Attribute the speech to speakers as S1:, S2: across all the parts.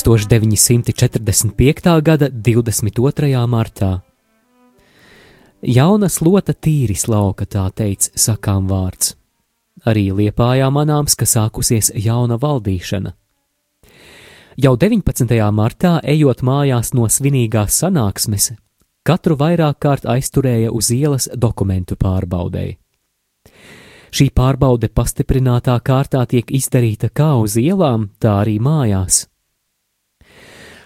S1: 1945. gada 22. martā. Jauna slota tīris lauka, tā teica sakām vārds. Arī liepājā manāms, ka sākusies jauna valdīšana. Jau 19. martā, ejot mājās no svinīgās sanāksmes, katru vairāk kārt aizturēja uz ielas dokumentu pārbaudēji. Šī pārbaude pastiprinātā kārtā tiek izdarīta kā uz ielām, tā arī mājās.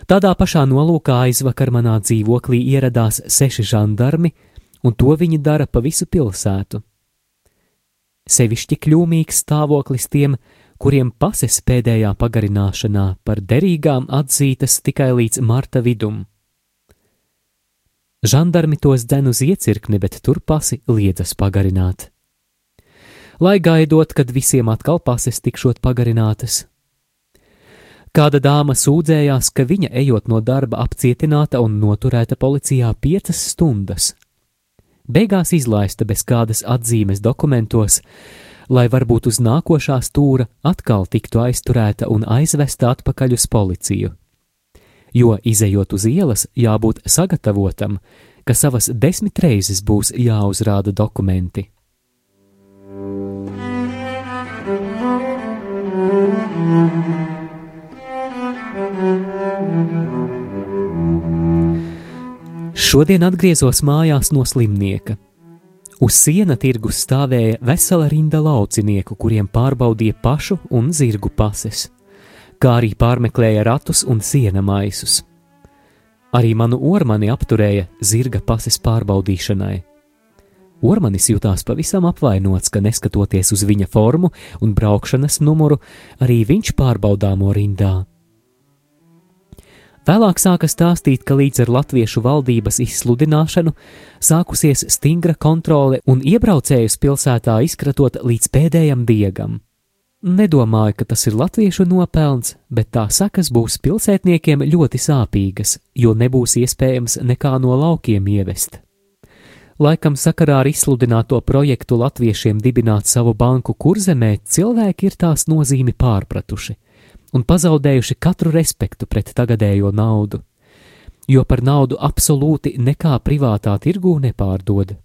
S1: Tādā pašā nolūkā aizvakar manā dzīvoklī ieradās seši žandarmi, un to viņi dara pa visu pilsētu. Sevišķi kļūmīgs stāvoklis tiem, kuriem pases pēdējā pagarināšanā par derīgām atzītas tikai līdz marta vidum. Žandarmi tos dzen uz iecirkni, bet tur pasi liedzas pagarināt. Lai gaidot, kad visiem atkal pases tikšot pagarinātas, Kāda dāma sūdzējās, ka viņa ejot no darba apcietināta un noturēta policijā piecas stundas. Beigās izlaista bez kādas atzīmes dokumentos, lai varbūt uz nākošā stūra atkal tiktu aizturēta un aizvesta atpakaļ uz policiju. Jo, izējot uz ielas, jābūt sagatavotam, ka savas desmit reizes būs jāuzrāda dokumenti. Šodien atgriezos mājās no slimnieka. Uz siena tirgus stāvēja vesela rinda laucinieku, kuriem pārbaudīja pašu un zirgu pases, kā arī pārmeklēja ratus un siena maisus. Arī manu ormani apturēja zirga pases pārbaudīšanai. Ormanis jutās pavisam apvainots, ka neskatoties uz viņa formu un braukšanas numuru, arī viņš pārbaudāmo rindā. Vēlāk sāka stāstīt, ka līdz ar latviešu valdības izsludināšanu sākusies stingra kontrole un iebraucējus pilsētā izkratot līdz pēdējam diegam. Nedomāju, ka tas ir latviešu nopelns, bet tā sakas būs pilsētniekiem ļoti sāpīgas, jo nebūs iespējams nekā no laukiem ievest. Laikam sakarā ar izsludināto projektu latviešiem dibināt savu banku kurzemē cilvēki ir tās nozīmi pārpratuši un pazaudējuši katru respektu pret tagadējo naudu, jo par naudu absolūti nekā privātā tirgū nepārdod.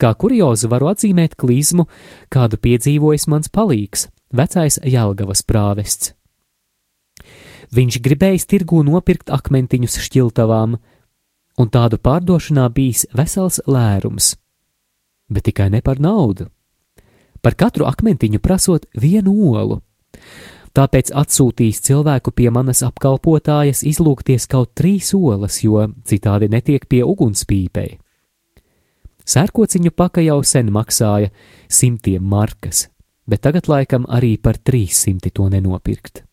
S1: Kā kuriozu varu atzīmēt klīzmu, kādu piedzīvojis mans palīgs, vecais Jelgavas prāvests. Viņš gribējis tirgū nopirkt akmentiņus šķiltavām, un tādu pārdošanā bijis vesels lērums, bet tikai ne par naudu. Par katru akmentiņu prasot vienu olu, tāpēc atsūtījis cilvēku pie manas apkalpotājas izlūgties kaut trīs olas, jo citādi netiek pie ugunspīpei. Sērkociņu paka jau sen maksāja simtiem markas, bet tagad laikam arī par trīs simti to nenopirkt.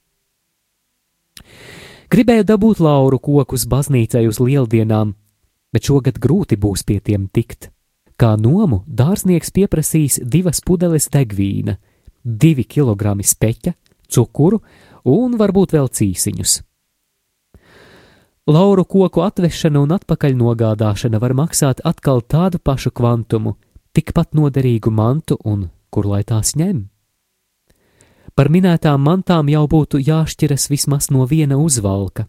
S1: Gribēju dabūt lauru kokus baznīcai uz lieldienām, bet šogad grūti būs pie tiem tikt. Kā nomu dārznieks pieprasīs divas pudeles degvīna, divi kilogrami speķa, cukuru un varbūt vēl cīsiņus. Lauru koku atvešana un atpakaļ nogādāšana var maksāt atkal tādu pašu kvantumu, tikpat noderīgu mantu un kur lai tās ņem. Par minētām mantām jau būtu jāšķiras vismaz no viena uzvalka,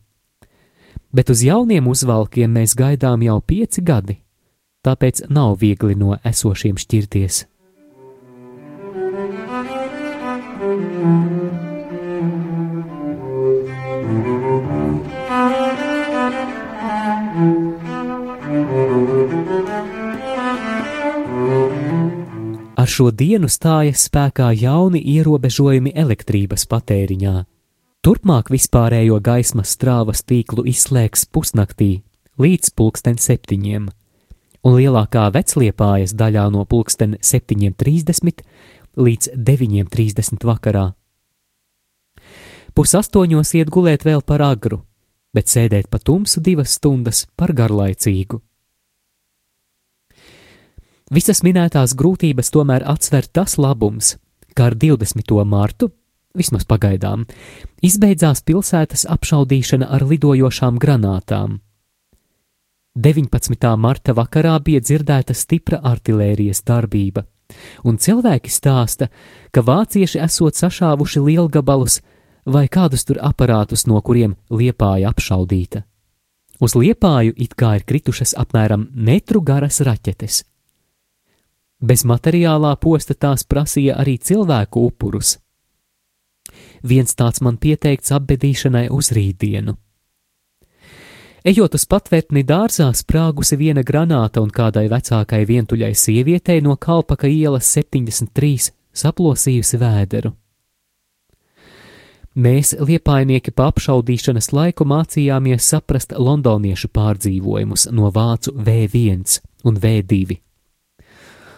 S1: bet uz jauniem uzvalkiem mēs gaidām jau pieci gadi, tāpēc nav viegli no esošiem šķirties. Šo dienu stājas spēkā jauni ierobežojumi elektrības patēriņā. Turpmāk vispārējo gaismas strāvas tīklu izslēgs pusnaktī līdz pulksten septiņiem, un lielākā vecliepājas daļā no pulksten 7.30 līdz 9.30 vakarā. Pusaustoņos iet gulēt vēl par agru, bet sēdēt pa tumsu divas stundas par garlaicīgu. Visas minētās grūtības tomēr atsver tas labums, ka ar 20. martu, vismaz pagaidām, izbeidzās pilsētas apšaudīšana ar lidojošām granātām. 19. marta vakarā bija dzirdēta stipra artērijas darbība, un cilvēki stāsta, ka vācieši esot sašāvuši lielgabalus vai kādus tur aparātus, no kuriem liepāja apšaudīta. Uz liepāju it kā ir kritušas apmēram metru garas raķetes. Bez materiālā posta tās prasīja arī cilvēku upurus. Viens tāds man pieteikts apbedīšanai uz rītdienu. Ejot uz patvērtni dārzā, sprāgusi viena granāta un kādai vecākai vientuļai sievietei no Kalpaka ielas 73 saplosījusi vēderu. Mēs, liepainieki, pa apšaudīšanas laiku mācījāmies saprast londoniešu pārdzīvojumus no vācu V1 un V2.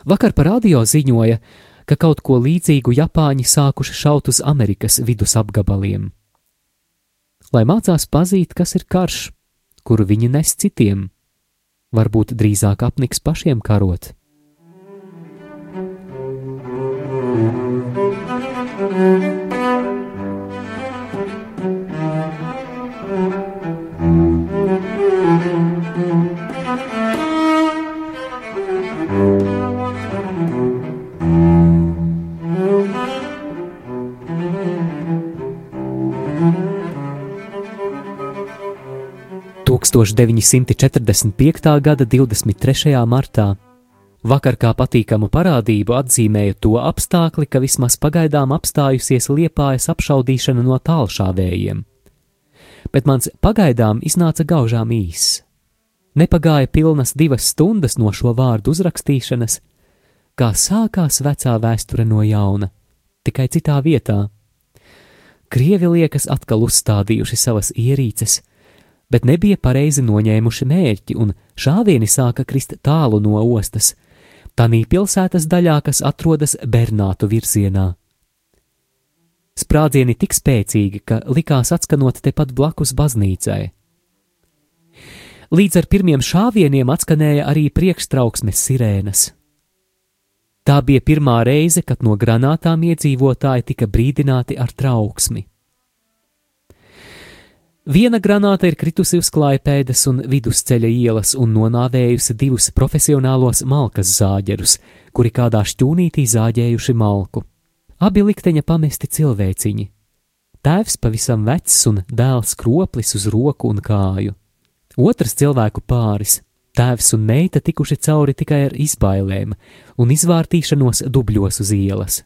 S1: Vakar par radio ziņoja, ka kaut ko līdzīgu Japāņi sākuši šaut uz Amerikas vidus apgabaliem. Lai mācās pazīt, kas ir karš, kuru viņi nes citiem, varbūt drīzāk apniks pašiem karot. 1945. gada 23. martā. Vakar kā patīkamu parādību atzīmēja to apstākli, ka vismaz pagaidām apstājusies liepājas apšaudīšana no tālšāvējiem. Bet mans pagaidām iznāca gaužām īss. Nepagāja pilnas divas stundas no šo vārdu uzrakstīšanas, kā sākās vecā vēsture no jauna, tikai citā vietā. Krievi liekas atkal uzstādījuši savas ierīces, bet nebija pareizi noņēmuši mērķi, un šāvieni sāka krist tālu no ostas, tanī pilsētas daļā, kas atrodas Bernātu virzienā. Sprādzieni tik spēcīgi, ka likās atskanot tepat blakus baznīcai. Līdz ar pirmiem šāvieniem atskanēja arī priekštrauksmes sirēnas. Tā bija pirmā reize, kad no granātām iedzīvotāji tika brīdināti ar trauksmi. Viena granāta ir kritusi uz klājpēdas un vidusceļa ielas un nonāvējusi divus profesionālos malkas zāģerus, kuri kādā šķūnītī zāģējuši malku. Abi likteņa pamesti cilvēciņi. Tēvs pavisam vecs un dēls kroplis uz roku un kāju. Otrs cilvēku pāris, tēvs un meita tikuši cauri tikai ar izbailēm un izvārtīšanos dubļos uz ielas.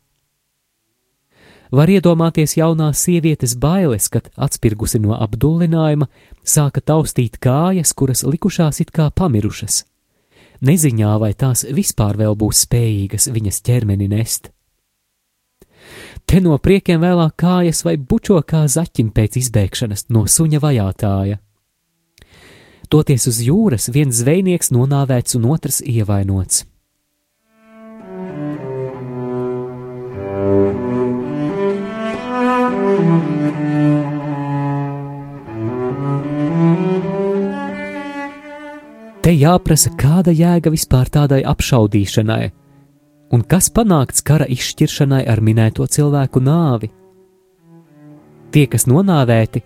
S1: Var iedomāties jaunās sievietes bailes, kad atspirgusi no apdullinājuma, sāka taustīt kājas, kuras likušās it kā pamirušas. Neziņā, vai tās vispār vēl būs spējīgas viņas ķermeni nest. Te no priekiem vēlāk kājas vai bučo kā zaķim pēc izbēgšanas no suņa vajātāja. Toties uz jūras viens zvejnieks nonāvēts un otrs ievainots. Te jāprasa, kāda jēga vispār tādai apšaudīšanai, un kas panākts kara izšķiršanai ar minēto cilvēku nāvi. Tie, kas nonāvēti,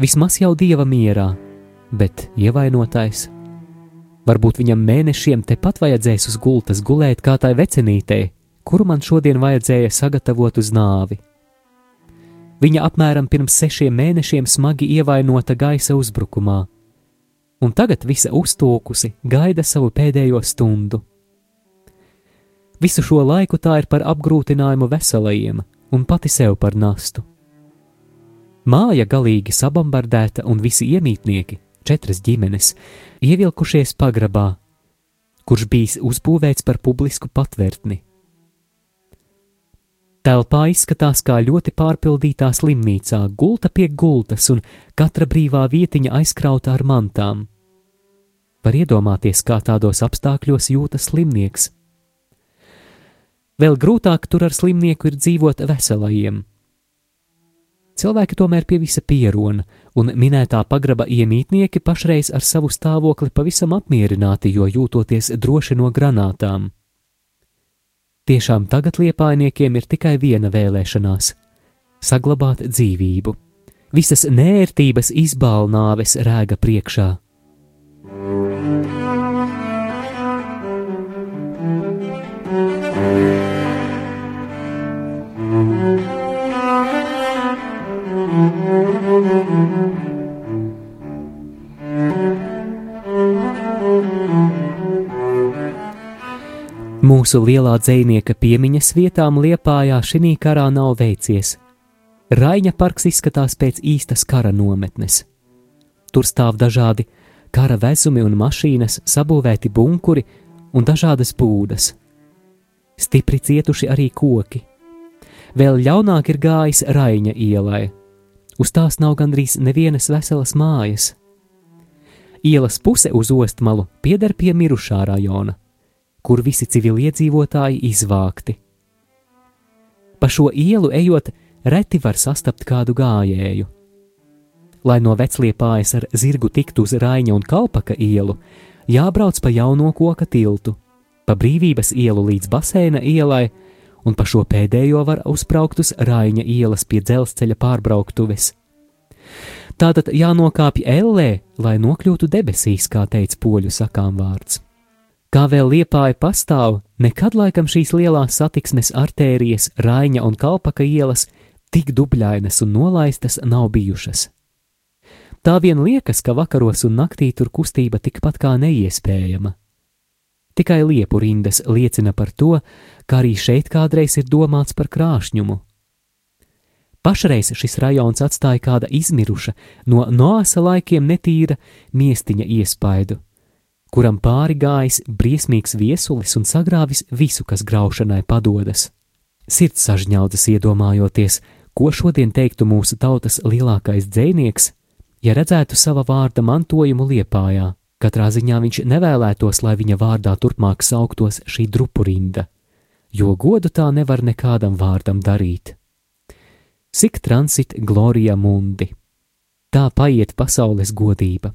S1: vismaz jau dieva mierā, bet ievainotais. Varbūt viņam mēnešiem tepat vajadzēs uz gultas gulēt kā tai vecenītei, kuru man šodien vajadzēja sagatavot uz nāvi. Viņa apmēram pirms sešiem mēnešiem smagi ievainota gaisa uzbrukumā, un tagad visa uztūkusi gaida savu pēdējo stundu. Visu šo laiku tā ir par apgrūtinājumu veselajiem un pati sev par nastu. Māja galīgi sabombardēta un visi iemītnieki, četras ģimenes, ievilkušies pagrabā, kurš bijis uzbūvēts par publisku patvērtni. Telpā izskatās kā ļoti pārpildītā slimnīcā, gulta pie gultas un katra brīvā vietiņa aizkrauta ar mantām. Var iedomāties, kā tādos apstākļos jūtas slimnieks. Vēl grūtāk tur ar slimnieku ir dzīvot veselajiem. Cilvēki tomēr pie visa pierona, un minētā pagraba iemītnieki pašreiz ar savu stāvokli pavisam apmierināti, jo jūtoties droši no granātām. Tiešām tagad liepainiekiem ir tikai viena vēlēšanās - saglabāt dzīvību. Visas nērtības izbālnāves rēga priekšā. Mūsu lielā dzinieka piemiņas vietām Liepājā šī karā nav veicies. Raņa parks izskatās pēc īstas kara nometnes. Tur stāv dažādi kara vezumi un mašīnas, sabūvēti bunkuri un dažādas būdas. Stipri cietuši arī koki. Vēl ļaunāk ir gājis Raņa ielai. Uz tās nav gandrīz nevienas veselas mājas. Ielas puse uz ostmalu pieder pie mirušā rajona kur visi civiliedzīvotāji izvākti. Pa šo ielu ejot, reti var sastapt kādu gājēju. Lai no vecliepājas ar zirgu tiktu uz Raņa un Kalpaka ielu, jābrauc pa jauno koka tiltu, pa brīvības ielu līdz baseina ielai, un pa šo pēdējo var uzbraukt uz Raņa ielas pie dzelzceļa pārbrauktuves. Tātad jānokāpj ellē, lai nokļūtu debesīs, kā teica poļu sakām vārds. Kā vēl liepāja pastāv, nekad laikam šīs lielās satiksmes artērijas, Raņa un Kalpaka ielas tik dubļainas un nolaistas nav bijušas. Tā vien liekas, ka vakaros un naktī tur kustība tikpat kā neiespējama. Tikai liepu rindas liecina par to, ka arī šeit kādreiz ir domāts par krāšņumu. Pašreiz šis rajons atstāja kāda izmiruša, no noasa laikiem netīra miestiņa iespaidu kuram pāri gājis briesmīgs viesulis un sagrāvis visu, kas graušanai padodas. Sirds sažņaudzas iedomājoties, ko šodien teiktu mūsu tautas lielākais dzēnieks, ja redzētu sava vārda mantojumu liepājā. Katrā ziņā viņš nevēlētos, lai viņa vārdā turpmāk sauktos šī drupurinda, jo godu tā nevar nekādam vārdam darīt. Sik transit gloria mundi. Tā paiet pasaules godība.